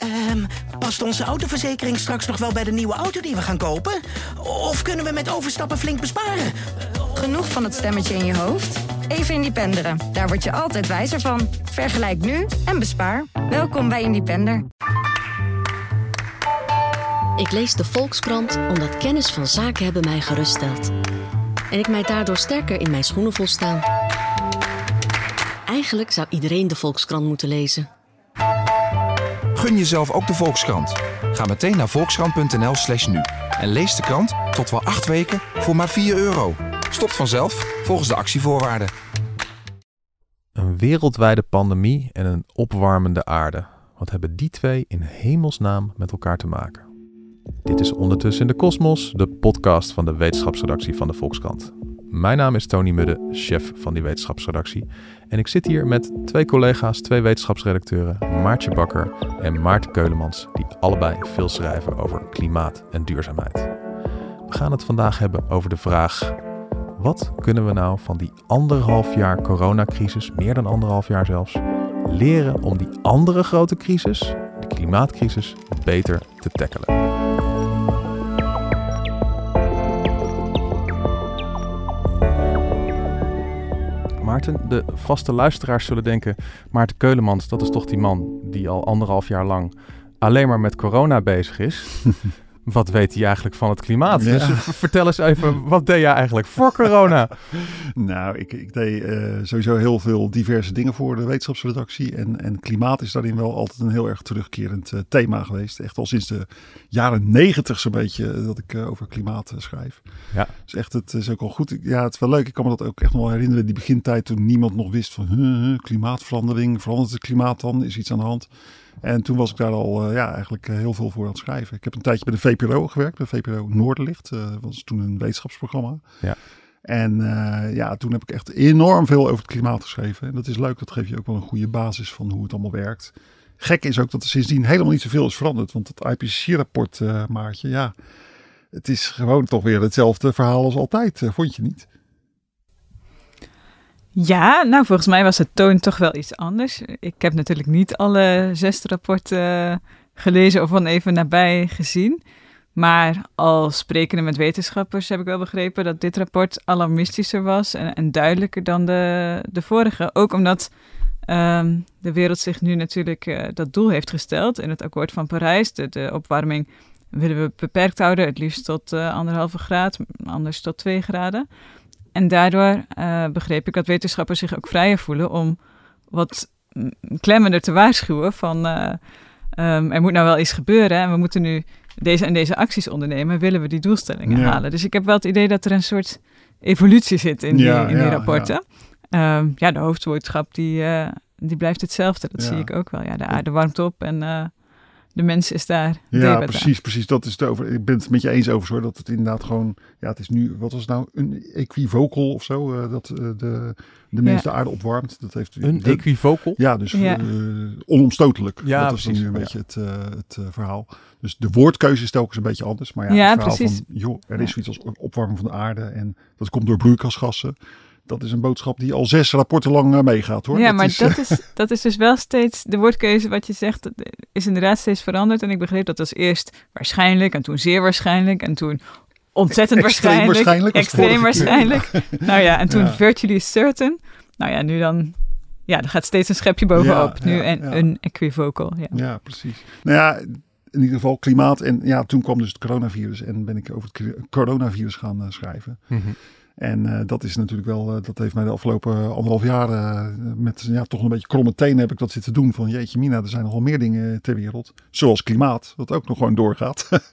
Ehm, past onze autoverzekering straks nog wel bij de nieuwe auto die we gaan kopen? Of kunnen we met overstappen flink besparen? Genoeg van het stemmetje in je hoofd? Even Independeren. Daar word je altijd wijzer van. Vergelijk nu en bespaar. Welkom bij Independer. Ik lees de Volkskrant omdat kennis van zaken hebben mij geruststelt. En ik mij daardoor sterker in mijn schoenen voel staan. Eigenlijk zou iedereen de Volkskrant moeten lezen. Gun jezelf ook de Volkskrant. Ga meteen naar volkskrant.nl slash nu. En lees de krant tot wel acht weken voor maar 4 euro. Stopt vanzelf volgens de actievoorwaarden. Een wereldwijde pandemie en een opwarmende aarde. Wat hebben die twee in hemelsnaam met elkaar te maken? Dit is Ondertussen in de Kosmos, de podcast van de wetenschapsredactie van de Volkskrant. Mijn naam is Tony Mudde, chef van die wetenschapsredactie. En ik zit hier met twee collega's, twee wetenschapsredacteuren, Maartje Bakker en Maarten Keulemans, die allebei veel schrijven over klimaat en duurzaamheid. We gaan het vandaag hebben over de vraag: wat kunnen we nou van die anderhalf jaar coronacrisis, meer dan anderhalf jaar zelfs, leren om die andere grote crisis, de klimaatcrisis, beter te tackelen? Maarten, de vaste luisteraars zullen denken: Maarten Keulemans, dat is toch die man die al anderhalf jaar lang alleen maar met corona bezig is. wat weet hij eigenlijk van het klimaat? Ja. Dus v- vertel eens even, wat deed jij eigenlijk voor corona? Nou, ik, ik deed eh, sowieso heel veel diverse dingen voor de wetenschapsredactie. En, en klimaat is daarin wel altijd een heel erg terugkerend eh, thema geweest. Echt al sinds de jaren negentig zo'n beetje eh, dat ik eh, over klimaat eh, schrijf. Ja. Dus echt, het is ook al goed. Ja, het is wel leuk. Ik kan me dat ook echt nog wel herinneren. Die begintijd toen niemand nog wist van klimaatverandering. Verandert het klimaat dan? Is iets aan de hand? En toen was ik daar al eh, ja, eigenlijk eh, heel veel voor aan het schrijven. Ik heb een tijdje bij de VPRO gewerkt, bij VPRO Noorderlicht. eh, Dat was toen een wetenschapsprogramma. Ja. En eh, ja, toen heb ik echt enorm veel over het klimaat geschreven. En dat is leuk, dat geeft je ook wel een goede basis van hoe het allemaal werkt. Gek is ook dat er sindsdien helemaal niet zoveel is veranderd. Want het IPCC-rapport, eh Maartje, ja, het is gewoon toch weer hetzelfde verhaal als altijd, eh, vond je niet? Ja, nou volgens mij was de toon toch wel iets anders. Ik heb natuurlijk niet alle zes rapporten eh, gelezen of van even nabij gezien. Maar al sprekende met wetenschappers heb ik wel begrepen dat dit rapport alarmistischer was en, en duidelijker dan de, de vorige. Ook omdat ehm, de wereld zich nu natuurlijk eh, dat doel heeft gesteld in het akkoord van Parijs. De, de opwarming willen we beperkt houden, het liefst tot eh, anderhalve graad, anders tot twee graden. En daardoor eh, begreep ik dat wetenschappers zich ook vrijer voelen om wat mm, klemmender te waarschuwen van eh, ehm, er moet nou wel iets gebeuren en we moeten nu deze en deze acties ondernemen, willen we die doelstellingen Ja. halen. Dus ik heb wel het idee dat er een soort evolutie zit in die, in die ja, rapporten. Ja, ja de hoofdboodschap die, eh, die blijft hetzelfde, dat zie ik ook wel. Ja, de aarde warmt op en de mens is daar. Ja, precies, precies. Dat is het over. Ik ben het met je eens over, hoor. Dat het inderdaad gewoon. Ja, het is nu. Wat was het nou? Een equivocal of zo? eh, dat eh, de, de mens Ja. de aarde opwarmt. Dat heeft Een de- equivocal? Ja, dus Ja. eh, onomstotelijk. Ja, dat is nu een Ja. beetje het, eh, het verhaal. Dus de woordkeuze is telkens een beetje anders. Maar ja, Ja, het verhaal precies. van, joh, er Ja. is zoiets als opwarming van de aarde. En dat komt door broeikasgassen. Dat is een boodschap die al zes rapporten lang eh, meegaat, hoor. Ja, maar is, dat, is, dat is dus wel steeds, de woordkeuze wat je zegt, dat is inderdaad steeds veranderd. En ik begreep dat als eerst waarschijnlijk en toen zeer waarschijnlijk en toen ontzettend Extreem waarschijnlijk. extreem waarschijnlijk. nou ja, en toen Ja. virtually certain. Nou ja, nu dan, ja, er gaat steeds een schepje bovenop. Ja, nu ja, en ja. een equivocal. Ja. Ja, precies. Nou ja, in ieder geval klimaat. En ja, toen kwam dus het coronavirus. En ben ik over het cor- coronavirus gaan eh, schrijven. Mhm. En eh, dat is natuurlijk wel, eh, dat heeft mij de afgelopen anderhalf jaar eh, met ja, toch een beetje kromme tenen heb ik dat zitten doen. Van jeetje mina, er zijn nogal meer dingen ter wereld. Zoals klimaat, wat ook nog gewoon doorgaat.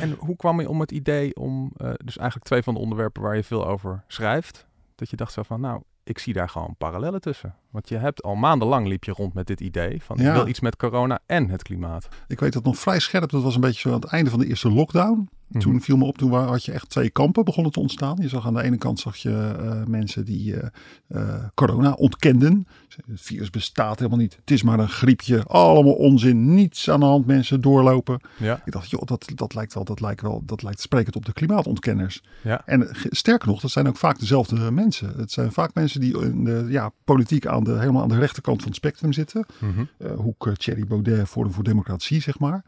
En hoe kwam je om het idee om, eh, dus eigenlijk twee van de onderwerpen waar je veel over schrijft, dat je dacht zo van, nou, ik zie daar gewoon parallellen tussen. Want je hebt al maandenlang liep je rond met dit idee van, ik wil iets met corona en het klimaat. ik weet dat nog vrij scherp, dat was een beetje zo aan het einde van de eerste lockdown. Mhm. Toen viel me op, toen had je echt twee kampen begonnen te ontstaan. Je zag aan de ene kant zag je eh, mensen die eh, eh, corona ontkenden. Het virus bestaat helemaal niet. Het is maar een griepje. Allemaal onzin. Niets aan de hand. Mensen doorlopen. Ja, Ik dacht, joh, dat, dat lijkt wel, dat lijkt wel, dat lijkt sprekend op de klimaatontkenners. Ja. En sterker nog, dat zijn ook vaak dezelfde mensen. Het zijn vaak mensen die in de ja, politiek aan de, helemaal aan de rechterkant van het spectrum zitten. Mhm. Hoek Thierry Baudet, Forum voor Democratie, zeg maar.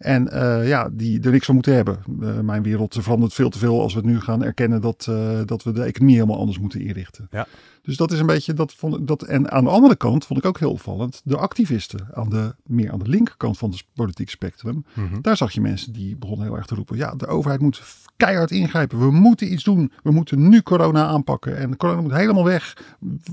En eh, ja, die er niks van moeten hebben. Eh, mijn wereld verandert veel te veel als we nu gaan erkennen dat, eh, dat we de economie helemaal anders moeten inrichten. Ja. Dus dat is een beetje dat vond ik dat. En aan de andere kant vond ik ook heel opvallend de activisten aan de meer aan de linkerkant van het politiek spectrum. Mhm. Daar zag je mensen die begonnen heel erg te roepen: ja, de overheid moet keihard ingrijpen. We moeten iets doen. We moeten nu corona aanpakken. En corona moet helemaal weg.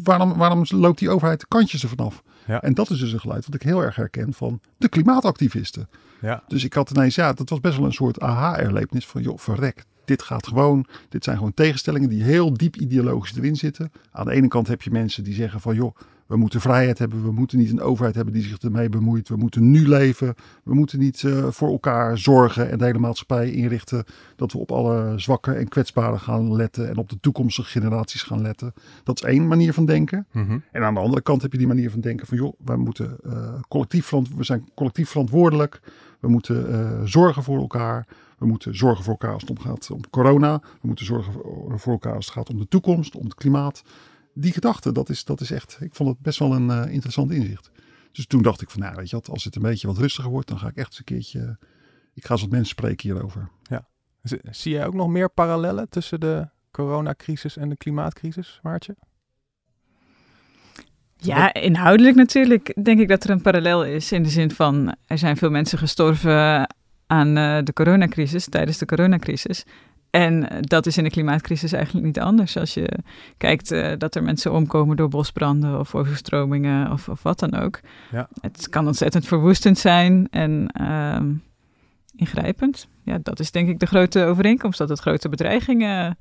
Waarom, waarom loopt die overheid de kantjes ervan af? Ja. En dat is dus een geluid wat ik heel erg herken van de klimaatactivisten. Ja. Dus ik had ineens, ja, dat was best wel een soort aha-erlevenis van, joh, verrek. Dit gaat gewoon, dit zijn gewoon tegenstellingen die heel diep ideologisch erin zitten. Aan de ene kant heb je mensen die zeggen van, joh, we moeten vrijheid hebben. We moeten niet een overheid hebben die zich ermee bemoeit. We moeten nu leven. We moeten niet uh, voor elkaar zorgen en de hele maatschappij inrichten. Dat we op alle zwakke en kwetsbaren gaan letten. En op de toekomstige generaties gaan letten. Dat is één manier van denken. Mhm. En aan de andere kant heb je die manier van denken van joh, wij moeten uh, collectief we zijn collectief verantwoordelijk. We moeten uh, zorgen voor elkaar. We moeten zorgen voor elkaar als het om gaat om corona. We moeten zorgen voor elkaar als het gaat om de toekomst, om het klimaat. Die gedachte, dat is, dat is echt, ik vond het best wel een uh, interessant inzicht. Dus toen dacht ik van, nou weet je wat, als het een beetje wat rustiger wordt, dan ga ik echt eens een keertje, ik ga eens wat mensen spreken hierover. Ja. Zie jij ook nog meer parallellen tussen de coronacrisis en de klimaatcrisis, Maartje? Ja, inhoudelijk natuurlijk denk ik dat er een parallel is. In de zin van, er zijn veel mensen gestorven aan uh, de coronacrisis, tijdens de coronacrisis. En dat is in de klimaatcrisis eigenlijk niet anders. Als je kijkt uh, dat er mensen omkomen door bosbranden of overstromingen of, of wat dan ook. Ja. Het kan ontzettend verwoestend zijn en uh, ingrijpend. Ja, dat is denk ik de grote overeenkomst, dat het grote bedreigingen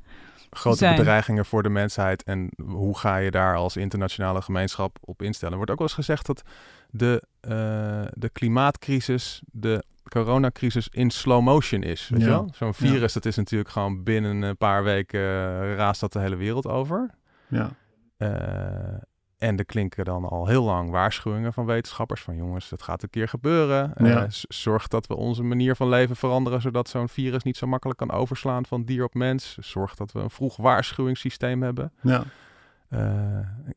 grote zijn. bedreigingen voor de mensheid en hoe ga je daar als internationale gemeenschap op instellen. Er wordt ook wel eens gezegd dat de, uh, de klimaatcrisis de coronacrisis in slow motion is. Weet Ja. je wel? Zo'n virus, Ja. dat is natuurlijk gewoon binnen een paar weken uh, raast dat de hele wereld over. Ja. Uh, en er klinken dan al heel lang waarschuwingen van wetenschappers van jongens, dat gaat een keer gebeuren. Ja. Uh, zorg dat we onze manier van leven veranderen, zodat zo'n virus niet zo makkelijk kan overslaan van dier op mens. Zorg dat we een vroeg waarschuwingssysteem hebben. Ja. Uh,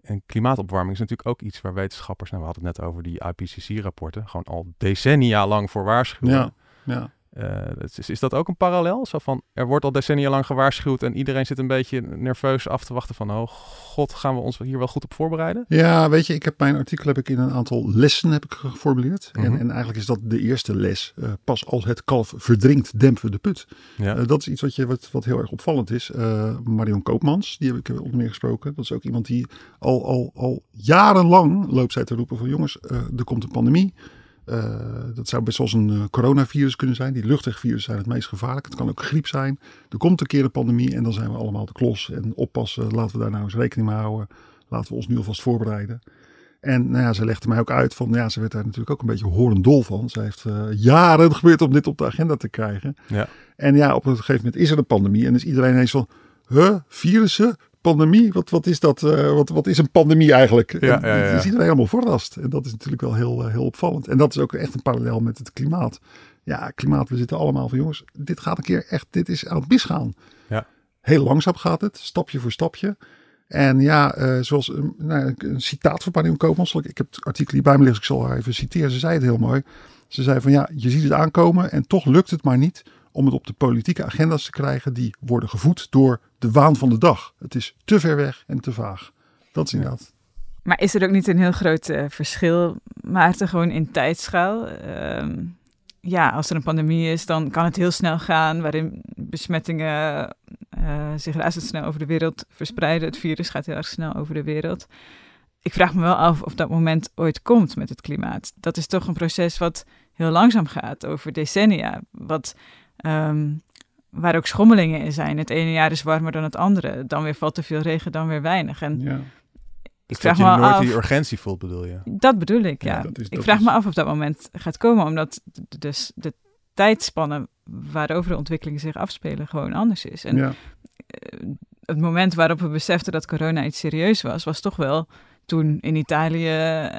en klimaatopwarming is natuurlijk ook iets waar wetenschappers, nou we hadden het net over die IPCC-rapporten, gewoon al decennia lang voor waarschuwen. Ja. Ja. Uh, is, is dat ook een parallel? Zo van, er wordt al decennia lang gewaarschuwd en iedereen zit een beetje nerveus af te wachten van, oh god, gaan we ons hier wel goed op voorbereiden? Ja, weet je, ik heb mijn artikel heb ik in een aantal lessen heb ik geformuleerd. Mhm. en, en eigenlijk is dat de eerste les. Uh, pas als het kalf verdrinkt, dempen we de put. Ja. Uh, dat is iets wat, je, wat, wat heel erg opvallend is. Marion Koopmans, die heb ik onder meer gesproken. Dat is ook iemand die al, al, al jarenlang loopt zij te roepen van jongens, er komt een pandemie. Uh, dat zou best wel eens een uh, coronavirus kunnen zijn. Die luchtwegvirussen zijn het meest gevaarlijk. Het kan ook griep zijn. Er komt een keer een pandemie en dan zijn we allemaal de klos. En oppassen, laten we daar nou eens rekening mee houden. Laten we ons nu alvast voorbereiden. En nou ja, ze legde mij ook uit van, ja, ze werd daar natuurlijk ook een beetje horendol van. Ze heeft uh, jaren geprobeerd om dit op de agenda te krijgen. Ja. En ja, op een gegeven moment is er een pandemie en is iedereen ineens van, huh, virussen? Pandemie? Wat, wat, is dat? Uh, wat, wat is een pandemie eigenlijk? Ja, ja, ja. Je ziet er helemaal verrast. En dat is natuurlijk wel heel, uh, heel opvallend. En dat is ook echt een parallel met het klimaat. Ja, klimaat, we zitten allemaal van jongens, dit gaat een keer echt, dit is aan het misgaan. Ja. Heel langzaam gaat het, stapje voor stapje. En ja, uh, zoals een, nou, een citaat van Marion Koopmans. Ik heb het artikel hier bij me liggen, ik zal haar even citeren. Ze zei het heel mooi. Ze zei van ja, je ziet het aankomen en toch lukt het maar niet om het op de politieke agenda's te krijgen die worden gevoed door de waan van de dag. Het is te ver weg en te vaag. Dat is inderdaad. Maar is er ook niet een heel groot uh, verschil, Maarten, gewoon in tijdschaal? Uh, ja, als er een pandemie is, dan kan het heel snel gaan, waarin besmettingen uh, zich razendsnel over de wereld verspreiden. Het virus gaat heel erg snel over de wereld. Ik vraag me wel af of dat moment ooit komt met het klimaat. Dat is toch een proces wat heel langzaam gaat, over decennia. Wat, um, waar ook schommelingen in zijn. Het ene jaar is warmer dan het andere. Dan weer valt te veel regen, dan weer weinig. En ja. Ik dus vraag dat me je nooit af, die urgentie voelt, bedoel je? Dat bedoel ik, ja. Ja, dat is- ik vraag is- me af of dat moment gaat komen, omdat de, dus de tijdspanne waarover de ontwikkelingen zich afspelen gewoon anders is. En ja. eh, het moment waarop we beseften dat corona iets serieus was, was toch wel toen in Italië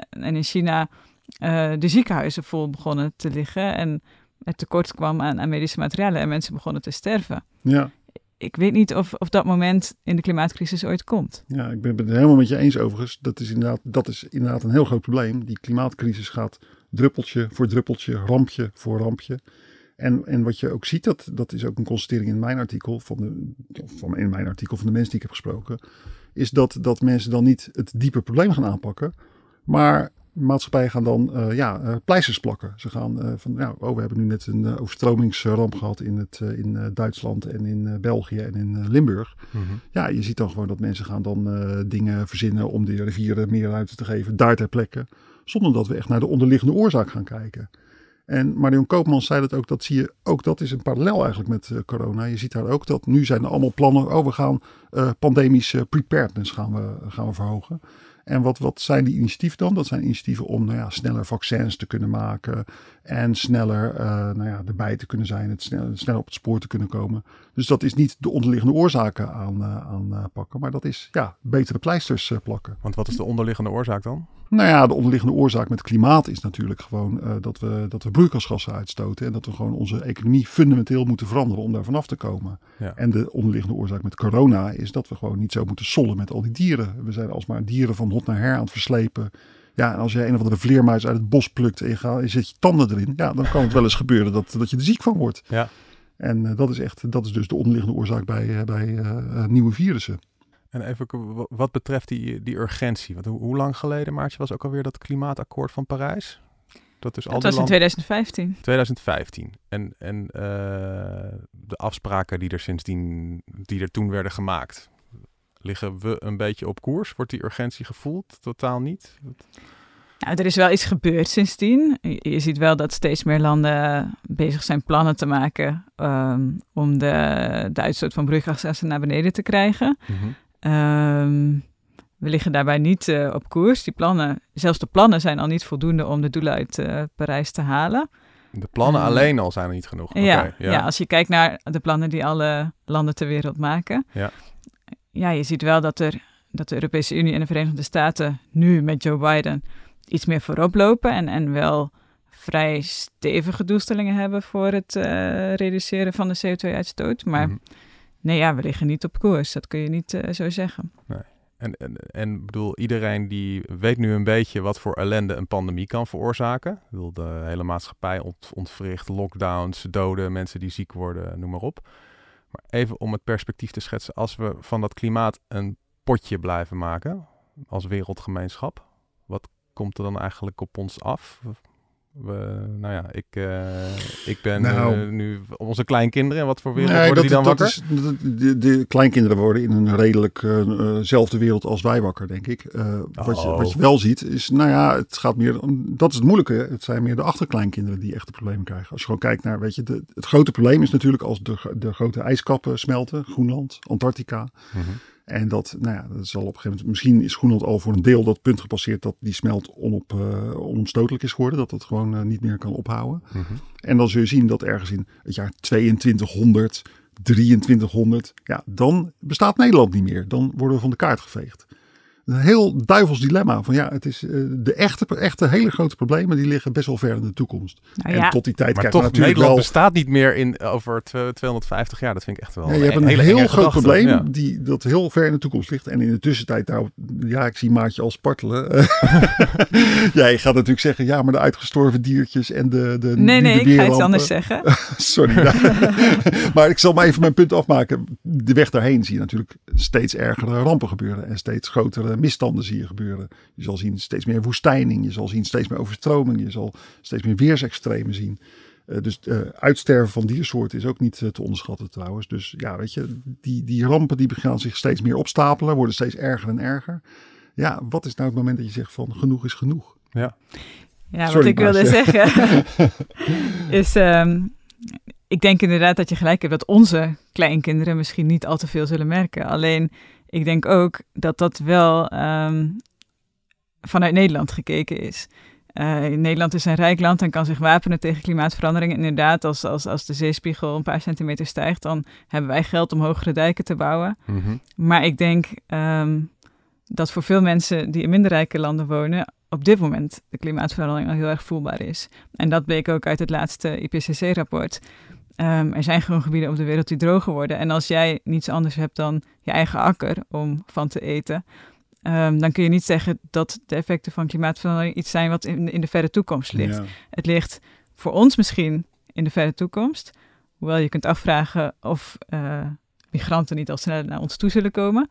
en in China eh, de ziekenhuizen vol begonnen te liggen en het tekort kwam aan, aan medische materialen en mensen begonnen te sterven. ja. Ik weet niet of, of dat moment in de klimaatcrisis ooit komt. Ja, ik ben het helemaal met je eens overigens. Dat is, inderdaad, dat is inderdaad een heel groot probleem. Die klimaatcrisis gaat druppeltje voor druppeltje, rampje voor rampje. En, en wat je ook ziet, dat, dat is ook een constatering in mijn artikel, van, de, van in mijn artikel van de mensen die ik heb gesproken, is dat, dat mensen dan niet het diepe probleem gaan aanpakken, maar maatschappijen gaan dan eh, ja, eh, pleisters plakken. Ze gaan eh, van, ja, oh, we hebben nu net een overstromingsramp gehad in, het, in Duitsland en in België en in Limburg. Ja, je ziet dan gewoon dat mensen gaan dan dingen verzinnen om de rivieren meer ruimte te geven, daar ter plekke. Zonder dat we echt naar de onderliggende oorzaak gaan kijken. En Marion Koopmans zei dat ook, dat zie je, ook dat is een parallel eigenlijk met corona. Je ziet daar ook dat nu zijn er allemaal plannen, oh we gaan pandemische preparedness gaan we, gaan we verhogen. En wat, wat zijn die initiatieven dan? Dat zijn initiatieven om nou ja, sneller vaccins te kunnen maken. En sneller eh, nou ja, erbij te kunnen zijn. Het sneller, sneller op het spoor te kunnen komen. Dus dat is niet de onderliggende oorzaken aan, eh, aanpakken. Maar dat is ja, betere pleisters eh, plakken. Want wat is de onderliggende oorzaak dan? Nou ja, de onderliggende oorzaak met klimaat is natuurlijk gewoon eh, dat, we, dat we broeikasgassen uitstoten. En dat we gewoon onze economie fundamenteel moeten veranderen om daar vanaf te komen. Ja. En de onderliggende oorzaak met corona is dat we gewoon niet zo moeten sollen met al die dieren. We zijn alsmaar dieren van hot naar her aan het verslepen. Ja, en als je een of andere vleermuis uit het bos plukt en je, gaat, je zet je tanden erin, ja, dan kan het wel eens gebeuren dat, dat je er ziek van wordt. Ja. En eh, dat is echt, dat is dus de onderliggende oorzaak bij, eh, bij eh, nieuwe virussen. En even wat betreft die, die urgentie. Want hoe, hoe lang geleden, Maartje, was ook alweer dat klimaatakkoord van Parijs? Dat is al Dat die was in landen- 2015. 2015. En, en eh, de afspraken die er sindsdien, die er toen werden gemaakt, liggen we een beetje op koers? Wordt die urgentie gevoeld? Totaal niet? Nou, er is wel iets gebeurd sindsdien. Je, je ziet wel dat steeds meer landen bezig zijn plannen te maken ehm, om de, de uitstoot van broeikasgassen naar beneden te krijgen. Ehm, we liggen daarbij niet eh, op koers. Die plannen, zelfs de plannen zijn al niet voldoende om de doelen uit eh, Parijs te halen. De plannen Eh, alleen al zijn er niet genoeg. ja, ja. als je kijkt naar de plannen die alle landen ter wereld maken. Ja. Ja, je ziet wel dat, er, dat de Europese Unie en de Verenigde Staten nu met Joe Biden iets meer voorop lopen. En, en wel vrij stevige doelstellingen hebben voor het eh, reduceren van de CO2-uitstoot. Maar Mhm. nee, ja, we liggen niet op koers. Dat kun je niet eh, zo zeggen. En, en, en bedoel, iedereen die weet nu een beetje wat voor ellende een pandemie kan veroorzaken. Ik bedoel, de hele maatschappij ont, ontwricht, lockdowns, doden, mensen die ziek worden, noem maar op. Maar even om het perspectief te schetsen, als we van dat klimaat een potje blijven maken als wereldgemeenschap, wat komt er dan eigenlijk op ons af? We, nou ja, ik, eh, ik ben Nou. eh, nu onze kleinkinderen. En wat voor wereld Nee, worden die dan dat wakker? is- de, de kleinkinderen worden in een redelijk zelfde wereld als wij wakker, denk ik. Wat, je, Oh. wat je wel ziet is, nou ja, het gaat meer, dat is het moeilijke. Het zijn meer de achterkleinkinderen die echt de problemen krijgen. Als je gewoon kijkt naar, weet je, de, het grote probleem is natuurlijk als de, de grote ijskappen smelten, Groenland, Antarctica. Mhm. En dat, nou ja, dat zal op een gegeven moment, misschien is Groenland al voor een deel dat punt gepasseerd dat die smelt onop, eh, onomstotelijk is geworden. Dat dat gewoon eh, niet meer kan ophouden. Mhm. En dan zul je zien dat ergens in het jaar 2200, 2300, ja, dan bestaat Nederland niet meer. Dan worden we van de kaart geveegd. Een heel duivels dilemma. Van ja, het is eh, de echte, echte hele grote problemen die liggen best wel ver in de toekomst. Nou en tot die tijd Maar toch, natuurlijk Nederland wel. bestaat niet meer in over tw- 250 jaar. Dat vind ik echt wel Ja, je hebt een hele heel groot gedachte. probleem Ja. die, dat heel ver in de toekomst ligt. En in de tussentijd, nou, ja, ik zie Maatje al spartelen. ja, je gaat natuurlijk zeggen, ja, maar de uitgestorven diertjes en de, de nee, nee, ik ga iets anders zeggen. Sorry. nou. maar ik zal maar even mijn punt afmaken. De weg daarheen zie je natuurlijk steeds ergere rampen gebeuren. En steeds grotere misstanden zie je gebeuren. Je zal zien steeds meer woestijning. Je zal zien steeds meer overstroming. Je zal steeds meer weersextremen zien. Eh, dus eh, uitsterven van diersoorten is ook niet eh, te onderschatten trouwens. Dus ja, weet je, die, die rampen die gaan zich steeds meer opstapelen. Worden steeds erger en erger. Ja, wat is nou het moment dat je zegt van genoeg is genoeg? Ja. Ja, Sorry, wat ik wilde zeggen is, ehm, ik denk inderdaad dat je gelijk hebt dat onze kleinkinderen misschien niet al te veel zullen merken. Alleen, ik denk ook dat dat wel ehm, vanuit Nederland gekeken is. Uh, Nederland is een rijk land en kan zich wapenen tegen klimaatverandering. Inderdaad, als, als, als de zeespiegel een paar centimeter stijgt, dan hebben wij geld om hogere dijken te bouwen. Mhm. Maar ik denk um, dat voor veel mensen die in minder rijke landen wonen, op dit moment de klimaatverandering al heel erg voelbaar is. En dat bleek ook uit het laatste IPCC-rapport. Um, er zijn gewoon gebieden op de wereld die droger worden. En als jij niets anders hebt dan je eigen akker om van te eten, um, dan kun je niet zeggen dat de effecten van klimaatverandering iets zijn wat in, in de verre toekomst ligt. Ja. Het ligt voor ons misschien in de verre toekomst. Hoewel je kunt afvragen of uh, migranten niet al sneller naar ons toe zullen komen.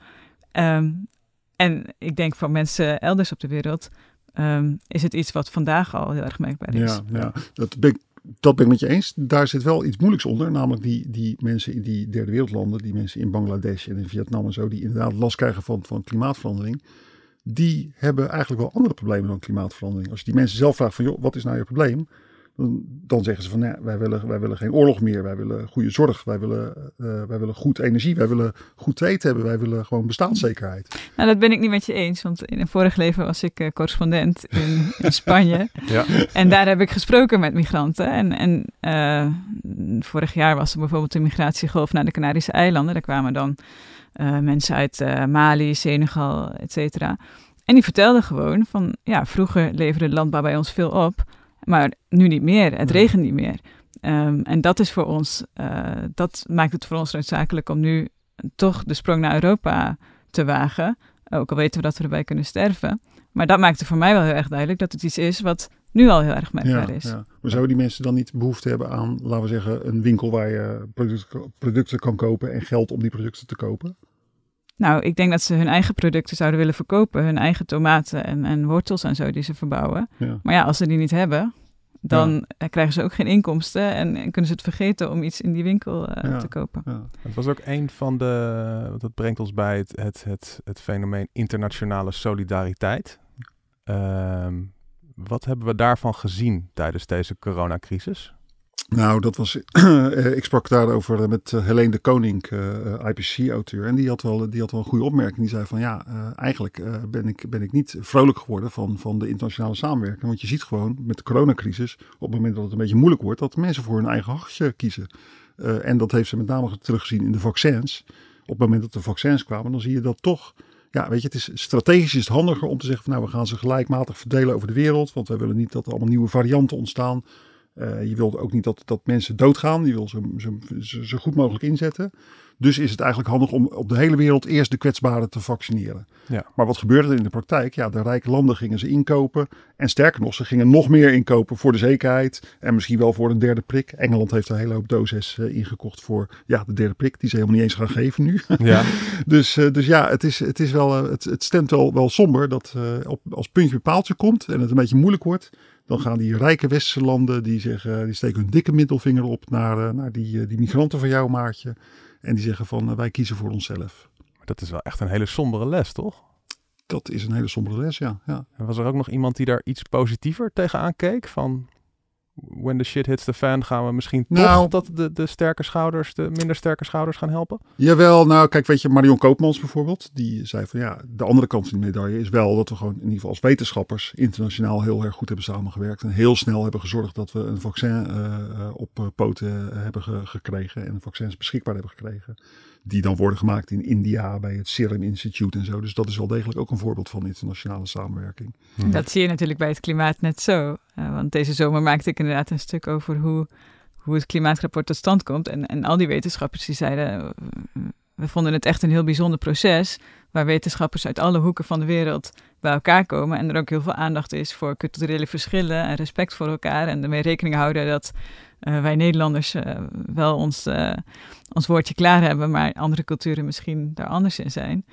Um, en ik denk voor mensen elders op de wereld um, is het iets wat vandaag al heel erg merkbaar is. Ja, ja. Dat, ben ik, dat ben ik met je eens. Daar zit wel iets moeilijks onder. Namelijk die, die mensen in die derde wereldlanden, die mensen in Bangladesh en in Vietnam en zo, die inderdaad last krijgen van, van klimaatverandering. Die hebben eigenlijk wel andere problemen dan klimaatverandering. Als je die mensen zelf vraagt van, joh, wat is nou je probleem? Dan, zeggen ze van, nou, wij, willen, wij willen geen oorlog meer. Wij willen goede zorg. Wij willen, uh, wij willen goed energie. Wij willen goed te eten hebben. Wij willen gewoon bestaanszekerheid. Nou, dat ben ik niet met je eens. Want in een vorig leven was ik uh, correspondent in, in Spanje. Ja. En daar heb ik gesproken met migranten. En, en uh, vorig jaar was er bijvoorbeeld een migratiegolf naar de Canarische eilanden. Daar kwamen dan mensen uit Mali, Senegal, et cetera. En die vertelden gewoon van, ja, vroeger leverde landbouw bij ons veel op. Maar nu niet meer. Het regent niet meer. Um, en dat is voor ons, uh, dat maakt het voor ons noodzakelijk om nu toch de sprong naar Europa te wagen. Ook al weten we dat we erbij kunnen sterven. Maar dat maakte voor mij wel heel erg duidelijk dat het iets is wat nu al heel erg merkbaar Ja, is. ja. Maar zouden die mensen dan niet behoefte hebben aan, laten we zeggen, een winkel waar je producten, producten kan kopen en geld om die producten te kopen? Nou, ik denk dat ze hun eigen producten zouden willen verkopen. Hun eigen tomaten en, en wortels en zo die ze verbouwen. Ja. Maar ja, als ze die niet hebben, dan ja. krijgen ze ook geen inkomsten. En, en, kunnen ze het vergeten om iets in die winkel uh, Ja. te kopen. Ja. Het was ook een van de. Dat brengt ons bij het, het, het, het fenomeen internationale solidariteit. Um, wat hebben we daarvan gezien tijdens deze coronacrisis? Nou, dat was. Uh, ik sprak daarover met uh, Helene de Koning, IPCC-auteur. En die had, wel, die had wel een goede opmerking. Die zei van ja, eigenlijk ben, ik, ben ik niet vrolijk geworden van, van de internationale samenwerking. Want je ziet gewoon met de coronacrisis, op het moment dat het een beetje moeilijk wordt, dat mensen voor hun eigen hachje kiezen. en dat heeft ze met name teruggezien in de vaccins. Op het moment dat de vaccins kwamen, dan zie je dat toch ja, weet je, het is strategisch is het handiger om te zeggen van nou, we gaan ze gelijkmatig verdelen over de wereld. Want wij willen niet dat er allemaal nieuwe varianten ontstaan. Uh, je wilt ook niet dat, dat mensen doodgaan. Je wil ze, zo goed mogelijk inzetten. Dus is het eigenlijk handig om op de hele wereld eerst de kwetsbaren te vaccineren. Ja. Maar wat gebeurde er in de praktijk? Ja, de rijke landen gingen ze inkopen. En sterker nog, ze gingen nog meer inkopen voor de zekerheid. En misschien wel voor een derde prik. Engeland heeft een hele hoop doses uh, ingekocht voor ja, de derde prik. Die ze helemaal niet eens gaan geven nu. Ja. dus, uh, dus ja, het, is, het, is wel, uh, het, het stemt wel, wel somber dat op, als puntje bij paaltje komt en het een beetje moeilijk wordt. Dan gaan die rijke westerse landen, die, zeggen, die steken hun dikke middelvinger op naar, naar die, die migranten van jouw maatje. En die zeggen van wij kiezen voor onszelf. Maar dat is wel echt een hele sombere les, toch? Dat is een hele sombere les, ja. ja. En was er ook nog iemand die daar iets positiever tegenaan keek? Van when the shit hits the fan gaan we misschien nou, toch dat de, de sterke schouders, de minder sterke schouders gaan helpen? Jawel, nou kijk, weet je, Marion Koopmans bijvoorbeeld, die zei van ja, de andere kant van de medaille is wel dat we gewoon in ieder geval als wetenschappers internationaal heel erg goed hebben samengewerkt en heel snel hebben gezorgd dat we een vaccin uh, op uh, poten hebben ge gekregen en vaccins beschikbaar hebben gekregen. Die dan worden gemaakt in India bij het Serum Institute en zo. Dus dat is wel degelijk ook een voorbeeld van internationale samenwerking. Hmm. Dat zie je natuurlijk bij het klimaat net zo. Uh, want deze zomer maakte ik inderdaad een stuk over hoe, hoe het klimaatrapport tot stand komt. En, en al die wetenschappers die zeiden, we vonden het echt een heel bijzonder proces. Waar wetenschappers uit alle hoeken van de wereld bij elkaar komen. En er ook heel veel aandacht is voor culturele verschillen en respect voor elkaar. En ermee rekening houden dat uh, wij Nederlanders uh, wel ons, uh, ons woordje klaar hebben, maar andere culturen misschien daar anders in zijn.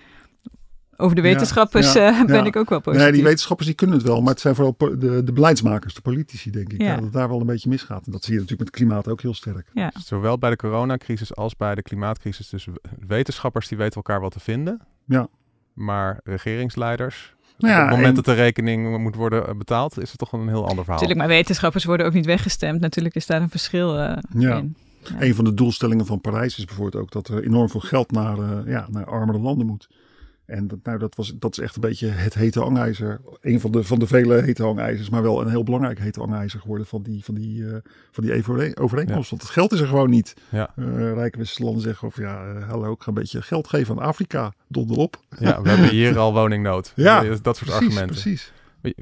Over de wetenschappers ja, ja, ben ja. ik ook wel positief. Nee, die wetenschappers die kunnen het wel, maar het zijn vooral de, de beleidsmakers, de politici, denk ik. dat het daar wel een beetje misgaat. En dat zie je natuurlijk met het klimaat ook heel sterk. Zowel bij de coronacrisis als bij de klimaatcrisis. Dus wetenschappers die weten elkaar wat te vinden. Ja. Maar regeringsleiders, nou ja, op het moment en... dat de rekening moet worden betaald, is het toch een heel ander verhaal. Natuurlijk, maar wetenschappers worden ook niet weggestemd. Natuurlijk is daar een verschil uh, ja. in. Ja. Een van de doelstellingen van Parijs is bijvoorbeeld ook dat er enorm veel geld naar, uh, ja, naar armere landen moet. En dat, nou, dat, was, dat is echt een beetje het hete hangijzer. Een van de, van de vele hete hangijzers, maar wel een heel belangrijk hete hangijzer geworden van die, van die, uh, van die overeenkomst. Want het geld is er gewoon niet. Ja. Uh, rijke landen zeggen of ja, uh, hallo, ik ga een beetje geld geven aan Afrika. Donderop. Ja, we hebben hier al woningnood. Ja, dat soort precies, argumenten. Precies.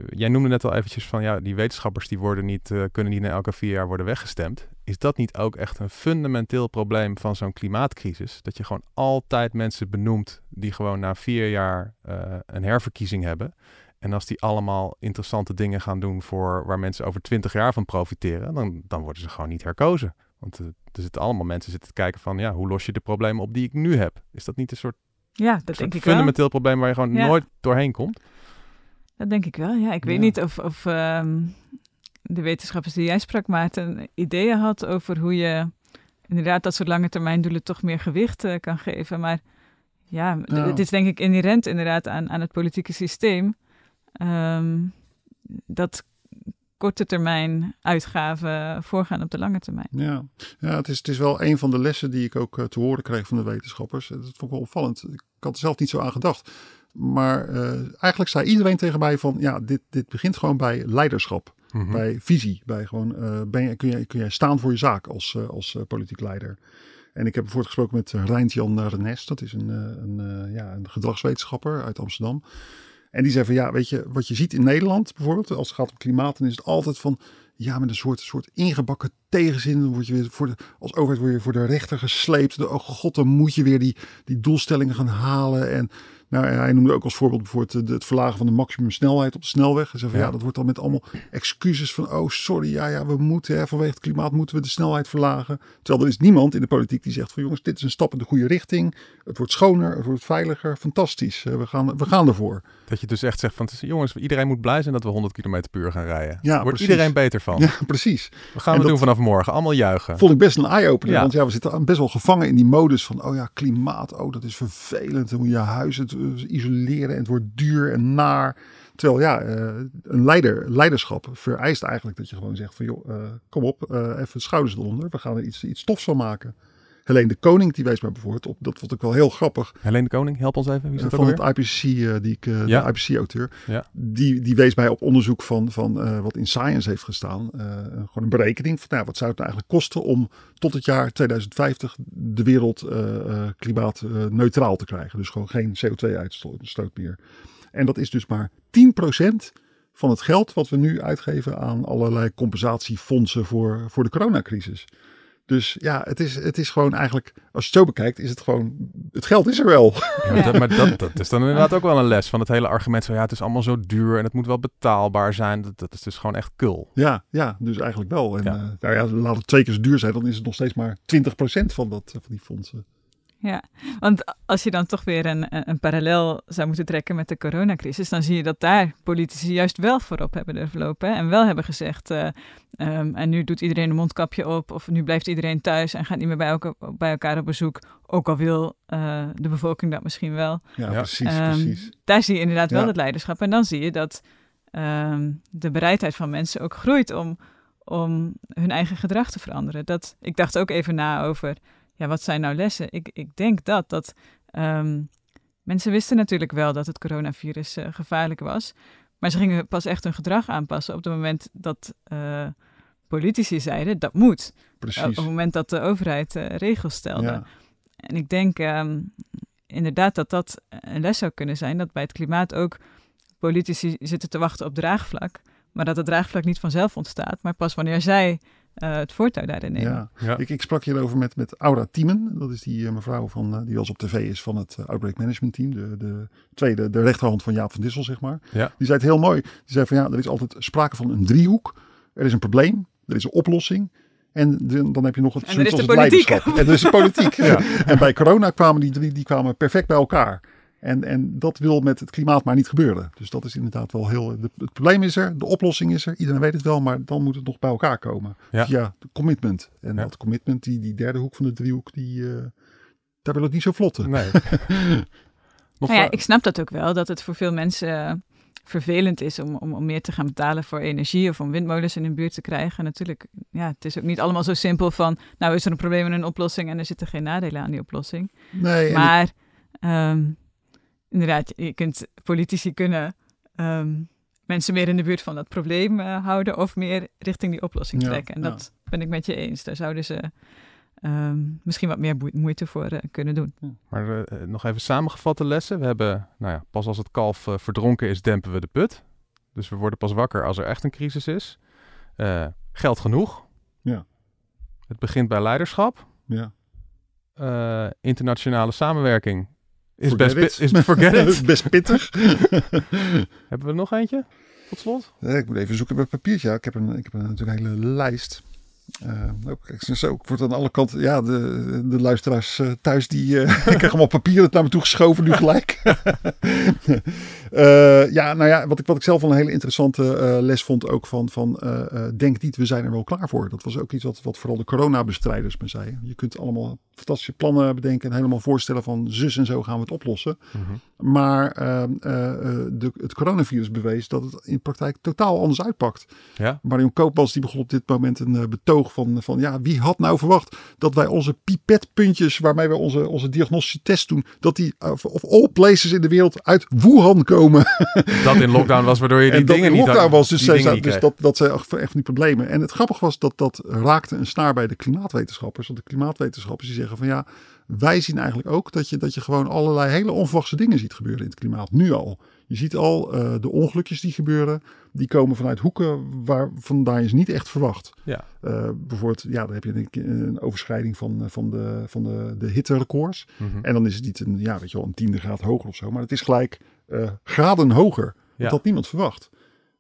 Jij noemde net al eventjes van ja, die wetenschappers die worden niet, kunnen niet na elke vier jaar worden weggestemd. Is dat niet ook echt een fundamenteel probleem van zo'n klimaatcrisis? Dat je gewoon altijd mensen benoemt die gewoon na vier jaar uh, een herverkiezing hebben. En als die allemaal interessante dingen gaan doen voor waar mensen over twintig jaar van profiteren, dan, dan worden ze gewoon niet herkozen. Want uh, er zitten allemaal mensen zitten te kijken van ja, hoe los je de problemen op die ik nu heb? Is dat niet een soort, ja, dat denk ik fundamenteel wel. probleem waar je gewoon Ja. nooit doorheen komt? Dat denk ik wel, ja. Ik weet Ja. niet of, of ehm, de wetenschappers die jij sprak, Maarten, ideeën had over hoe je inderdaad dat soort lange termijn doelen toch meer gewicht eh, kan geven. Maar ja, d- Ja. het is denk ik inherent inderdaad aan, aan het politieke systeem. ehm, dat korte termijn uitgaven voorgaan op de lange termijn. Ja, ja het, is, het is wel een van de lessen die ik ook eh, te horen kreeg van de wetenschappers. Dat vond ik wel opvallend. Ik had er zelf niet zo aan gedacht. Maar eh, eigenlijk zei iedereen tegen mij van, ja, dit, dit begint gewoon bij leiderschap. Mhm. Bij visie. Bij gewoon, eh, ben je, kun, jij, kun jij staan voor je zaak als, eh, als politiek leider. En ik heb bijvoorbeeld gesproken met Rijntjan Renes. Dat is een, een, ja, een gedragswetenschapper uit Amsterdam. En die zei van, ja, weet je, wat je ziet in Nederland bijvoorbeeld, als het gaat om klimaat, dan is het altijd van, ja, met een soort, soort ingebakken tegenzin. Dan word je weer voor de, als overheid word je voor de rechter gesleept. De, oh god, dan moet je weer die, die doelstellingen gaan halen. En nou, hij noemde ook als voorbeeld bijvoorbeeld het verlagen van de maximumsnelheid op de snelweg. Hij zei van ja. Ja. dat wordt dan met allemaal excuses van oh sorry, ja, ja, we moeten hè, vanwege het klimaat moeten we de snelheid verlagen. Terwijl er is niemand in de politiek die zegt van jongens, dit is een stap in de goede richting. Het wordt schoner, het wordt veiliger, fantastisch. Eh, We gaan, we gaan ervoor. Dat je dus echt zegt van jongens, iedereen moet blij zijn dat we 100 km per uur gaan rijden. Ja, Daar wordt precies. iedereen beter van. Ja, precies. We gaan En we dat- doen vanaf morgen. Allemaal juichen. Vond ik best een eye-opener. Ja. Want ja, we zitten best wel gevangen in die modus van, oh ja, klimaat, oh dat is vervelend. Dan moet je huis het eh, isoleren en het wordt duur en naar. Terwijl ja, eh, een leider, leiderschap vereist eigenlijk dat je gewoon zegt van, joh, eh, kom op, eh, even schouders eronder. We gaan er iets, iets tofs van maken. Helene de Koning, die wees mij bijvoorbeeld op, dat vond ik wel heel grappig. Helene de Koning, help ons even. Wie is Eh, van het? IPCC, eh, die ik, eh, Ja. de IPCC-auteur, Ja. die, die wees mij op onderzoek van, van wat in Science heeft gestaan. Gewoon een berekening van nou, wat zou het nou eigenlijk kosten om tot het jaar 2050 de wereld klimaatneutraal te krijgen. Dus gewoon geen CO2-uitstoot meer. En dat is dus maar 10% van het geld wat we nu uitgeven aan allerlei compensatiefondsen voor, voor de coronacrisis. Dus ja, het is, het is gewoon eigenlijk, als je het zo bekijkt, is het gewoon, het geld is er wel. Ja, maar dat, maar dat, dat is dan inderdaad ook wel een les van het hele argument van ja, het is allemaal zo duur en het moet wel betaalbaar zijn. Dat, dat is dus gewoon echt kul. Ja, ja, dus eigenlijk wel. En Ja. ja. nou ja, laat het twee keer zo duur zijn, dan is het nog steeds maar 20% van, dat, van die fondsen. Ja, want als je dan toch weer een, een parallel zou moeten trekken met de coronacrisis, dan zie je dat daar politici juist wel voorop hebben durven lopen hè, en wel hebben gezegd, eh, ehm, en nu doet iedereen een mondkapje op of nu blijft iedereen thuis en gaat niet meer bij, elke, bij elkaar op bezoek, ook al wil eh, de bevolking dat misschien wel. Ja, Ja. precies, Ehm, precies. Daar zie je inderdaad wel het leiderschap en dan zie je dat ehm, de bereidheid van mensen ook groeit om, om hun eigen gedrag te veranderen. Dat, ik dacht ook even na over, ja, wat zijn nou lessen? Ik, ik denk dat, dat ehm, mensen wisten natuurlijk wel dat het coronavirus eh, gevaarlijk was, maar ze gingen pas echt hun gedrag aanpassen op het moment dat eh, politici zeiden, dat moet. Op precies. het moment dat de overheid eh, regels stelde. Ja, En ik denk ehm, inderdaad dat dat een les zou kunnen zijn. Dat bij het klimaat ook politici zitten te wachten op draagvlak. Maar dat het draagvlak niet vanzelf ontstaat. Maar pas wanneer zij eh, het voortouw daarin nemen. ja. Ja. Ik, ik sprak hierover met, met Aura Thiemen. Dat is die eh, mevrouw van, eh, die wel eens op tv is van het Outbreak Management Team. De, de tweede, de rechterhand van Jaap van Dissel, zeg maar. Ja. Die zei het heel mooi. Die zei van ja, er is altijd sprake van een driehoek. Er is een probleem, er is een oplossing. En de- dan heb je nog het, En er is de als het politiek. leiderschap. En er is de politiek. Ja. En bij corona kwamen die drie die kwamen perfect bij elkaar. En, en dat wil met het klimaat maar niet gebeuren. Dus dat is inderdaad wel heel. de- het probleem is er, de oplossing is er. Iedereen weet het wel, maar dan moet het nog bij elkaar komen. Ja. Via de commitment. En Ja. dat commitment, die, die derde hoek van de driehoek, die, eh, daar wil het niet zo vlotten. Nee. Nog Nou ja, ik snap dat ook wel. Dat het voor veel mensen eh, vervelend is om, om, om meer te gaan betalen voor energie. Of om windmolens in hun buurt te krijgen. Natuurlijk, ja, het is ook niet allemaal zo simpel van... Nou is er een probleem en een oplossing en er zitten geen nadelen aan die oplossing. Nee, en Maar ehm, inderdaad, je kunt, politici kunnen ehm, mensen meer in de buurt van dat probleem eh, houden of meer richting die oplossing Ja, trekken. En ja. dat ben ik met je eens. Daar zouden ze ehm, misschien wat meer moeite voor eh, kunnen doen. Maar eh, nog even samengevatte lessen. We hebben, nou ja, pas als het kalf verdronken is, dempen we de put. Dus we worden pas wakker als er echt een crisis is. Geld genoeg. Ja. Het begint bij leiderschap. Ja. Internationale samenwerking is Forget best, is forget it. Best pittig. Hebben we nog eentje? Tot slot? Ja, ik moet even zoeken bij papiertje. Ja, ik heb een, ik heb een, natuurlijk een hele lijst. Kijk, zo, ik word aan alle kanten. Ja, de, de luisteraars eh, thuis, die eh, ik krijg allemaal papieren naar me toe geschoven nu gelijk. Ja, nou ja, wat ik, wat ik zelf wel een hele interessante les vond ook van, van denk niet, we zijn er wel klaar voor. Dat was ook iets wat, wat vooral de coronabestrijders me zeiden. Je kunt allemaal fantastische plannen bedenken en helemaal voorstellen van zus en zo gaan we het oplossen. Maar ehm, eh, eh, de, het coronavirus bewees dat het in praktijk totaal anders uitpakt. Ja. Marion Koopmans die begon op dit moment een eh, betoog van, van ja, wie had nou verwacht dat wij onze pipetpuntjes waarmee we onze, onze diagnostische test doen, dat die of all places in de wereld uit Wuhan komen. Dat in lockdown was, waardoor je die en dingen in niet lockdown had- was. Dus, zij, dus kreeg. dat, dat zijn echt echt van die problemen. En het grappige was dat dat raakte een snaar bij de klimaatwetenschappers. Want de klimaatwetenschappers die zeggen van ja, wij zien eigenlijk ook dat je, dat je gewoon allerlei hele onverwachte dingen ziet gebeuren in het klimaat. Nu al. Je ziet al eh, de ongelukjes die gebeuren. Die komen vanuit hoeken waar vandaan je ze niet echt verwacht. Ja. Eh, bijvoorbeeld, ja, dan heb je een, een overschrijding van, eh, van, de, van de, de hitterecords. Mhm. En dan is het niet een, ja, weet je wel, een tiende graad hoger of zo. Maar het is gelijk graden hoger. Ja. Dat had niemand verwacht.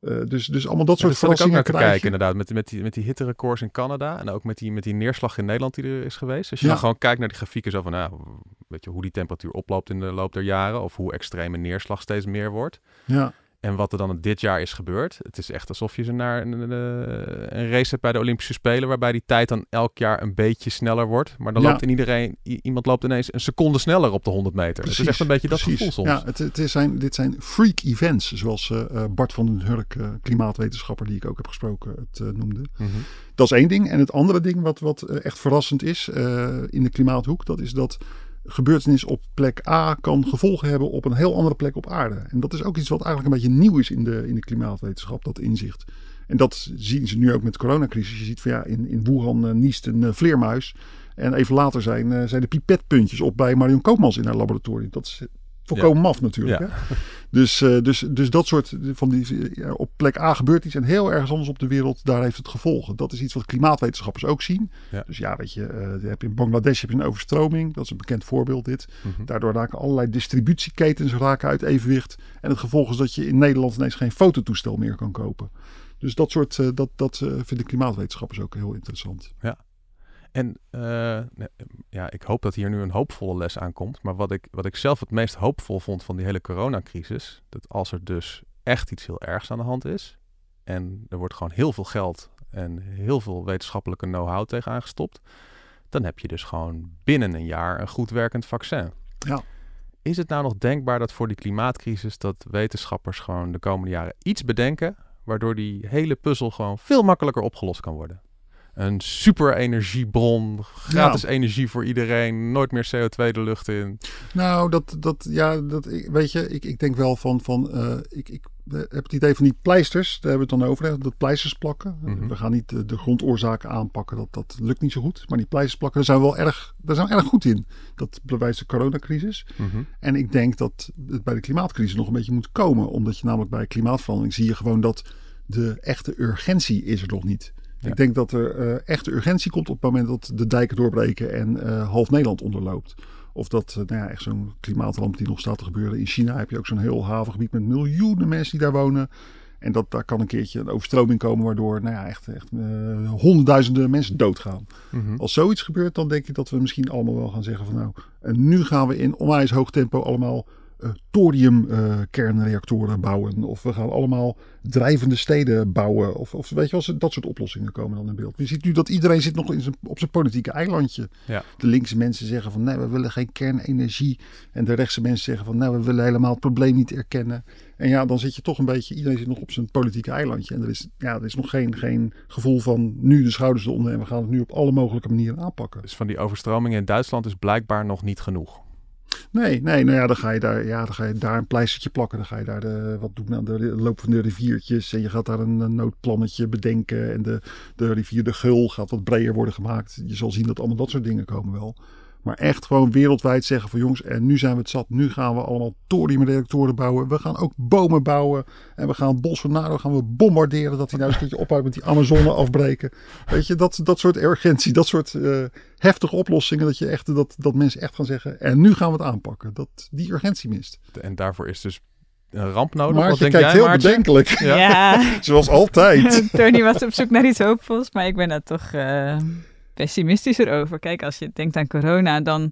Eh, dus, dus allemaal dat Ja, soort daar zat ik ook naar te kijken inderdaad. Met, met, die, met die hitterecords in Canada. En ook met die, met die neerslag in Nederland die er is geweest. Als je Ja. dan gewoon kijkt naar die grafieken zo van... Nou, weet je, hoe die temperatuur oploopt in de loop der jaren. Of hoe extreme neerslag steeds meer wordt. Ja, En wat er dan dit jaar is gebeurd. Het is echt alsof je ze naar een, een, een race hebt bij de Olympische Spelen. Waarbij die tijd dan elk jaar een beetje sneller wordt. Maar dan Ja. loopt in iedereen, iemand loopt ineens een seconde sneller op de 100 meter. het is echt een beetje dat gevoel soms. Ja, het, het is zijn, dit zijn freak events, zoals eh, eh, Bart van den Hurk, eh, klimaatwetenschapper die ik ook heb gesproken, het eh, noemde. Mhm. Dat is één ding. En het andere ding wat, wat eh, echt verrassend is eh, in de klimaathoek, dat is dat gebeurtenis op plek A kan gevolgen hebben op een heel andere plek op aarde. En dat is ook iets wat eigenlijk een beetje nieuw is in de, in de klimaatwetenschap, dat inzicht. En dat zien ze nu ook met de coronacrisis. Je ziet van ja, in, in Wuhan eh, niest een eh, vleermuis. En even later zijn, eh, zijn de pipetpuntjes op bij Marion Koopmans in haar laboratorium. Dat is volkomen maf natuurlijk. Ja. Hè? Dus, eh, dus, dus dat soort van die ja, op plek A gebeurt iets en heel ergens anders op de wereld, daar heeft het gevolgen. Dat is iets wat klimaatwetenschappers ook zien. Ja. Dus ja, weet je, eh, je hebt in Bangladesh heb je een overstroming. Dat is een bekend voorbeeld dit. Mhm. Daardoor raken allerlei distributieketens raken uit evenwicht. En het gevolg is dat je in Nederland ineens geen fototoestel meer kan kopen. Dus dat soort, eh, dat, dat eh, vinden klimaatwetenschappers ook heel interessant. En eh, nee, ja, ik hoop dat hier nu een hoopvolle les aankomt. Maar wat ik, wat ik zelf het meest hoopvol vond van die hele coronacrisis, dat als er dus echt iets heel ergs aan de hand is, en er wordt gewoon heel veel geld en heel veel wetenschappelijke know-how tegenaan gestopt, dan heb je dus gewoon binnen een jaar een goed werkend vaccin. Ja. Is het nou nog denkbaar dat voor die klimaatcrisis dat wetenschappers gewoon de komende jaren iets bedenken, waardoor die hele puzzel gewoon veel makkelijker opgelost kan worden? Een super energiebron, gratis energie voor iedereen, nooit meer CO2 de lucht in. Nou, dat, dat ja, dat, weet je, ik, ik denk wel van, van eh, ik, ik heb het idee van die pleisters, daar hebben we het dan over, dat pleisters plakken. Mhm. We gaan niet de, de grondoorzaken aanpakken, dat, dat lukt niet zo goed. Maar die pleisters plakken, daar zijn we wel erg, daar zijn we erg goed in. Dat bewijst de coronacrisis. Mhm. En ik denk dat het bij de klimaatcrisis nog een beetje moet komen. Omdat je namelijk bij klimaatverandering zie je gewoon dat de echte urgentie is er nog niet. Ja. Ik denk dat er eh, echte urgentie komt op het moment dat de dijken doorbreken en eh, half Nederland onderloopt. Of dat, eh, nou ja, echt zo'n klimaatramp die nog staat te gebeuren. In China heb je ook zo'n heel havengebied met miljoenen mensen die daar wonen. En dat daar kan een keertje een overstroming komen waardoor nou ja, echt, echt honderdduizenden mensen doodgaan. Mhm. Als zoiets gebeurt, dan denk ik dat we misschien allemaal wel gaan zeggen van nou, en nu gaan we in onwijs hoog tempo allemaal eh thorium-kernreactoren bouwen. Of we gaan allemaal drijvende steden bouwen. Of, of weet je wel, dat soort oplossingen komen dan in beeld. Je ziet nu dat iedereen zit nog in zijn, op zijn politieke eilandje. Ja. De linkse mensen zeggen van nee, we willen geen kernenergie. En de rechtse mensen zeggen van nou, we willen helemaal het probleem niet erkennen. En ja, dan zit je toch een beetje, iedereen zit nog op zijn politieke eilandje. En er is, ja, er is nog geen, geen gevoel van nu de schouders eronder en we gaan het nu op alle mogelijke manieren aanpakken. Dus van die overstromingen in Duitsland is blijkbaar nog niet genoeg. Nee, nee, nou ja, dan ga je daar, ja, dan ga je daar een pleistertje plakken. Dan ga je daar de, wat doen aan de loop van de riviertjes. En je gaat daar een, een noodplannetje bedenken. En de, de rivier de Gul gaat wat breder worden gemaakt. Je zal zien dat allemaal dat soort dingen komen wel. Maar echt gewoon wereldwijd zeggen van jongens, en nu zijn we het zat. Nu gaan we allemaal thoriumreactoren bouwen. We gaan ook bomen bouwen. En we gaan Bolsonaro gaan we bombarderen. Dat hij nou eens een keertje ophoudt met die Amazone afbreken. Weet je, dat, dat soort urgentie. Dat soort uh, heftige oplossingen. Dat, je echt, dat, dat mensen echt gaan zeggen. En nu gaan we het aanpakken. Dat die urgentie mist. En daarvoor is dus een ramp nodig. Maar Wat je kijkt jij, heel Maartje? bedenkelijk. Ja. Ja, Zoals altijd. Tony was op zoek naar iets hoopvols, maar ik ben daar toch eh, pessimistischer over. Kijk, als je denkt aan corona, dan...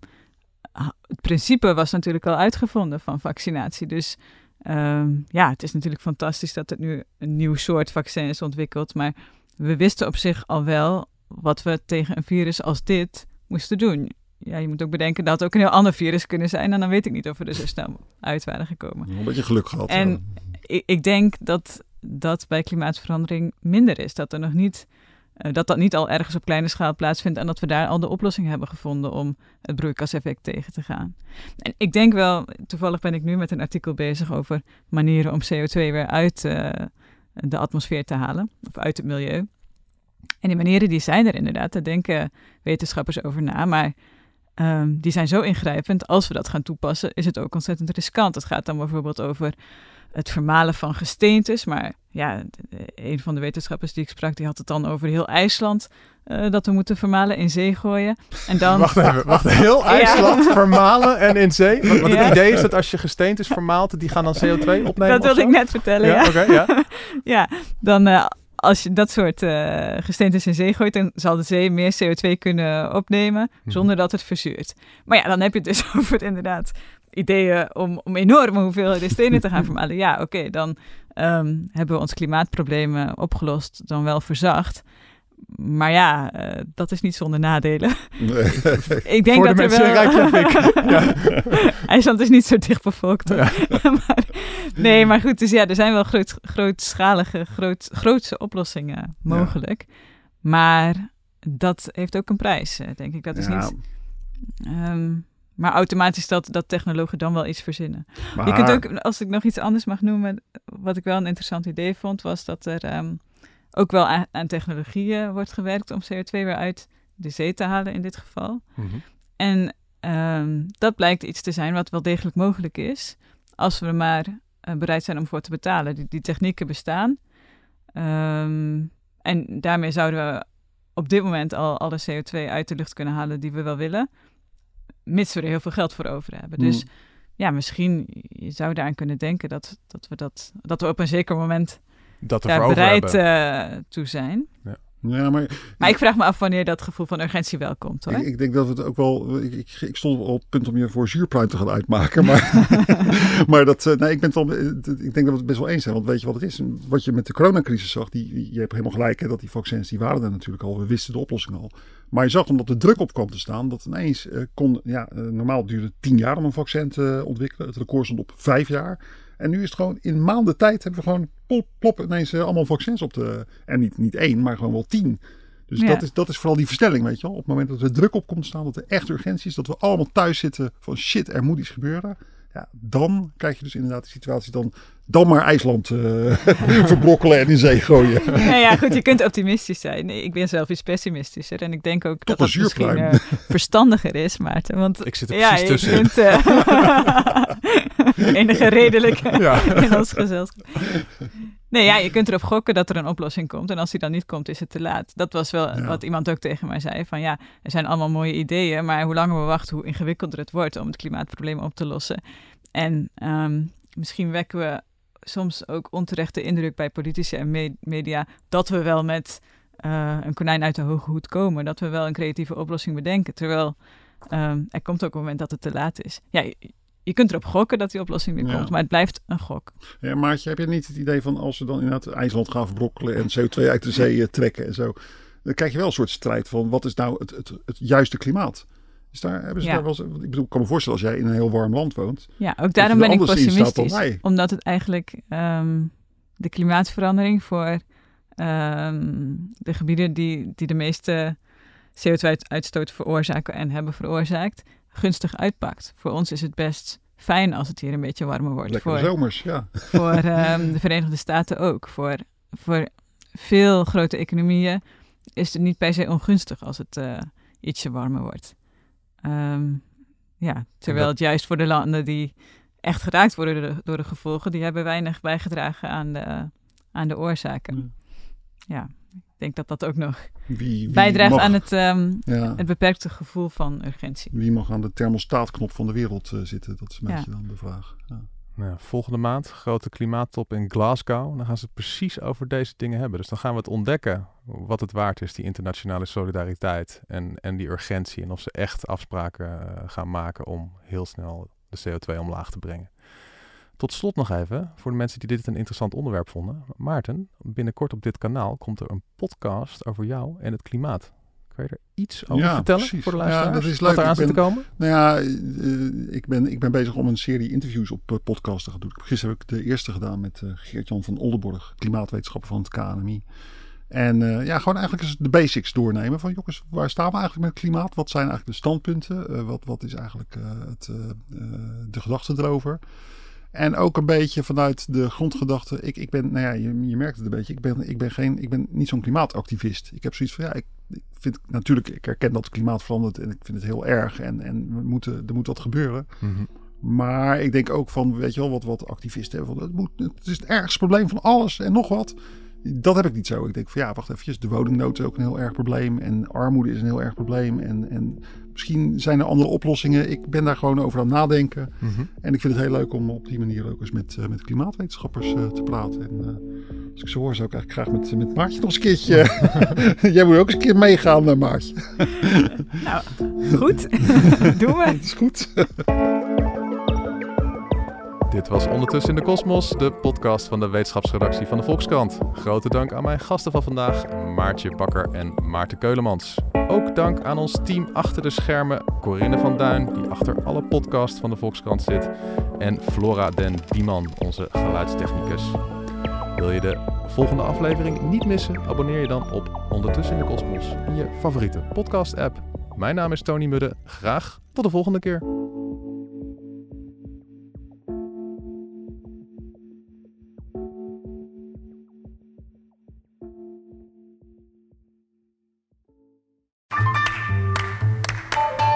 ah, Het principe was natuurlijk al uitgevonden van vaccinatie. Dus ehm, ja, het is natuurlijk fantastisch dat er nu een nieuw soort vaccin is ontwikkeld. Maar we wisten op zich al wel wat we tegen een virus als dit moesten doen. Ja, je moet ook bedenken dat het ook een heel ander virus kunnen zijn. En dan weet ik niet of we er zo snel uit waren gekomen. Een beetje geluk gehad. En ja. ik, ik denk dat dat bij klimaatverandering minder is. Dat er nog niet. Eh, dat dat niet al ergens op kleine schaal plaatsvindt en dat we daar al de oplossing hebben gevonden om het broeikaseffect tegen te gaan. En ik denk wel, toevallig ben ik nu met een artikel bezig over manieren om CO2 weer uit eh, de atmosfeer te halen, of uit het milieu. En die manieren die zijn er inderdaad, daar denken wetenschappers over na, maar ehm, die zijn zo ingrijpend. Als we dat gaan toepassen, is het ook ontzettend riskant. Het gaat dan bijvoorbeeld over het vermalen van gesteentes. Maar ja, een van de wetenschappers die ik sprak, die had het dan over heel IJsland. eh, dat we moeten vermalen, in zee gooien. En dan... Wacht even, wacht. Heel Ja. IJsland vermalen en in zee? Want, want Ja. het idee is dat als je gesteentes vermaalt, die gaan dan CO2 opnemen dat wilde ik net vertellen, ja. Ja, ja. ja, dan eh, als je dat soort eh gesteentes in zee gooit, dan zal de zee meer CO2 kunnen opnemen zonder dat het verzuurt. Maar ja, dan heb je het dus over het inderdaad ideeën om, om enorme hoeveelheden stenen te gaan vermalen. Ja, oké, dan ehm, hebben we ons klimaatproblemen opgelost, dan wel verzacht. Maar ja, eh, dat is niet zonder nadelen. Ik denk Voor de dat er wel... Reykjavik. Ja. IJsland is niet zo dicht bevolkt. maar, nee, maar goed, dus ja, er zijn wel groot, grootschalige, groot, grootse oplossingen mogelijk. Maar dat heeft ook een prijs, eh, denk ik. Dat is niet... ehm, maar automatisch dat, dat technologen dan wel iets verzinnen. maar- Je kunt ook, als ik nog iets anders mag noemen, wat ik wel een interessant idee vond, was dat er ehm, ook wel aan, aan technologieën wordt gewerkt om CO2 weer uit de zee te halen in dit geval. Mhm. En ehm, dat blijkt iets te zijn wat wel degelijk mogelijk is, als we er maar eh, bereid zijn om voor te betalen. Die, die technieken bestaan. Ehm, en daarmee zouden we op dit moment al alle CO2 uit de lucht kunnen halen die we wel willen, mits we er heel veel geld voor over hebben. Dus Mm. ja, misschien je zou daaraan kunnen denken dat, dat, we, dat, dat we op een zeker moment Dat daar bereid eh, toe zijn. Ja, maar Maar ik vraag me af wanneer dat gevoel van urgentie wel komt hoor. Ik, ik denk dat we het ook wel. Ik, ik, ik stond op het punt om je voor zuurpruim te gaan uitmaken. Maar, maar dat, eh, nee, ik, ben het ik denk dat we het best wel eens zijn. Want weet je wat het is? Wat je met de coronacrisis zag, die, die- je hebt helemaal gelijk. Hè, dat die vaccins, die waren er natuurlijk al. We wisten de oplossing al. Maar je zag omdat de druk op kwam te staan, dat ineens eh, kon. Ja, eh, normaal duurde het tien jaar om een vaccin te ontwikkelen. Het record stond op vijf jaar. En nu is het gewoon in maanden tijd hebben we gewoon plop, plop ineens eh, allemaal vaccins op de. En niet, niet één, maar gewoon wel tien. Dus Ja. dat, is, dat is vooral die verstelling, weet je wel. Op het moment dat er druk op komt te staan, dat er echt urgentie is, dat we allemaal thuis zitten van shit, er moet iets gebeuren. Ja, dan krijg je dus inderdaad de situatie dan, dan maar IJsland eh, verbrokkelen en in zee gooien. Nou ja, goed, je kunt optimistisch zijn. Nee, Ik ben zelf iets pessimistischer. En ik denk ook Tot dat dat misschien eh, verstandiger is, Maarten. Want Ik zit er ja, precies tussen. kunt, eh, enige redelijke Ja. in ons gezelschap. Nee, ja, je kunt erop gokken dat er een oplossing komt. En als die dan niet komt, is het te laat. Dat was wel Ja. wat iemand ook tegen mij zei. Van ja, er zijn allemaal mooie ideeën. Maar hoe langer we wachten, hoe ingewikkelder het wordt om het klimaatprobleem op te lossen. En ehm, misschien wekken we soms ook onterechte indruk bij politici en me- media dat we wel met eh, een konijn uit de hoge hoed komen. Dat we wel een creatieve oplossing bedenken. Terwijl ehm, er komt ook een moment dat het te laat is. Ja, je, kunt erop gokken dat die oplossing weer Ja. komt, maar het blijft een gok. Ja, Maartje, heb je niet het idee van als we dan inderdaad IJsland gaan verbrokkelen en CO2 uit de zee eh, trekken en zo. Dan krijg je wel een soort strijd van wat is nou het, het, het juiste klimaat. Is daar, hebben ze Ja. daar wel ik bedoel, ik kan me voorstellen als jij in een heel warm land woont. Ja, ook daarom ben ik pessimistisch. Omdat het eigenlijk ehm, de klimaatverandering voor ehm, de gebieden die, die de meeste CO2-uitstoot veroorzaken en hebben veroorzaakt, gunstig uitpakt. Voor ons is het best fijn als het hier een beetje warmer wordt. Lekker voor, zomers, ja. voor ehm, de Verenigde Staten ook. Voor, voor veel grote economieën is het niet per se ongunstig als het uh, ietsje warmer wordt. Um, ja, terwijl het juist voor de landen die echt geraakt worden door de, door de gevolgen, die hebben weinig bijgedragen aan de, aan de oorzaken. Ja, denk dat dat ook nog wie, wie bijdraagt mag, aan het, um, ja. het beperkte gevoel van urgentie. Wie mag aan de thermostaatknop van de wereld uh, zitten? Dat is een beetje dan de vraag. Ja. Nou, volgende maand, grote klimaattop in Glasgow. Dan gaan ze het precies over deze dingen hebben. Dus dan gaan we het ontdekken wat het waard is, die internationale solidariteit en, en die urgentie. En of ze echt afspraken uh, gaan maken om heel snel de CO2 omlaag te brengen. Tot slot nog even, voor de mensen die dit een interessant onderwerp vonden. Maarten, binnenkort op dit kanaal komt er een podcast over jou en het klimaat. Kan je er iets over ja, vertellen precies. voor de luisteraars? Ja, dat is Wat leuk. eraan zit te komen? Nou ja, eh, ik, ben, ik ben bezig om een serie interviews op uh, podcast te gaan doen. Gisteren heb ik de eerste gedaan met uh, Geert-Jan van Oldenborg, klimaatwetenschapper van het KNMI. En uh, ja, gewoon eigenlijk eens de basics doornemen. Van jongens, waar staan we eigenlijk met klimaat? Wat zijn eigenlijk de standpunten? Uh, wat, wat is eigenlijk uh, het, de gedachte erover? En ook een beetje vanuit de grondgedachte. Ik, ik ben, nou ja, je, je merkt het een beetje. Ik ben, ik ben, geen, ik ben niet zo'n klimaatactivist. Ik heb zoiets van, ja, ik, ik vind natuurlijk, ik herken dat het klimaat verandert en ik vind het heel erg. En, en we moeten, er moet wat gebeuren. Mm -hmm. Maar ik denk ook van, weet je wel, wat, wat activisten hebben. Van, het, moet, het is het ergste probleem van alles en nog wat. Dat heb ik niet zo. Ik denk van ja, wacht even. De woningnood is ook een heel erg probleem. En armoede is een heel erg probleem. En, en misschien zijn er andere oplossingen. Ik ben daar gewoon over aan het nadenken. Mm -hmm. En ik vind het heel leuk om op die manier ook eens met, uh, met klimaatwetenschappers uh, te praten. En uh, als ik zo hoor, zou ik eigenlijk graag met, met Maartje nog eens een keertje. Jij moet ook eens een keer meegaan, Maartje. nou, goed. Doen we. Het is goed. Dit was Ondertussen in de Kosmos, de podcast van de wetenschapsredactie van de Volkskrant. Grote dank aan mijn gasten van vandaag, Maartje Bakker en Maarten Keulemans. Ook dank aan ons team achter de schermen, Corinne van Duin, die achter alle podcasts van de Volkskrant zit, en Flora den Dieman, onze geluidstechnicus. Wil je de volgende aflevering niet missen? Abonneer je dan op Ondertussen in de Kosmos in je favoriete podcast-app. Mijn naam is Tony Mudde. Graag tot de volgende keer.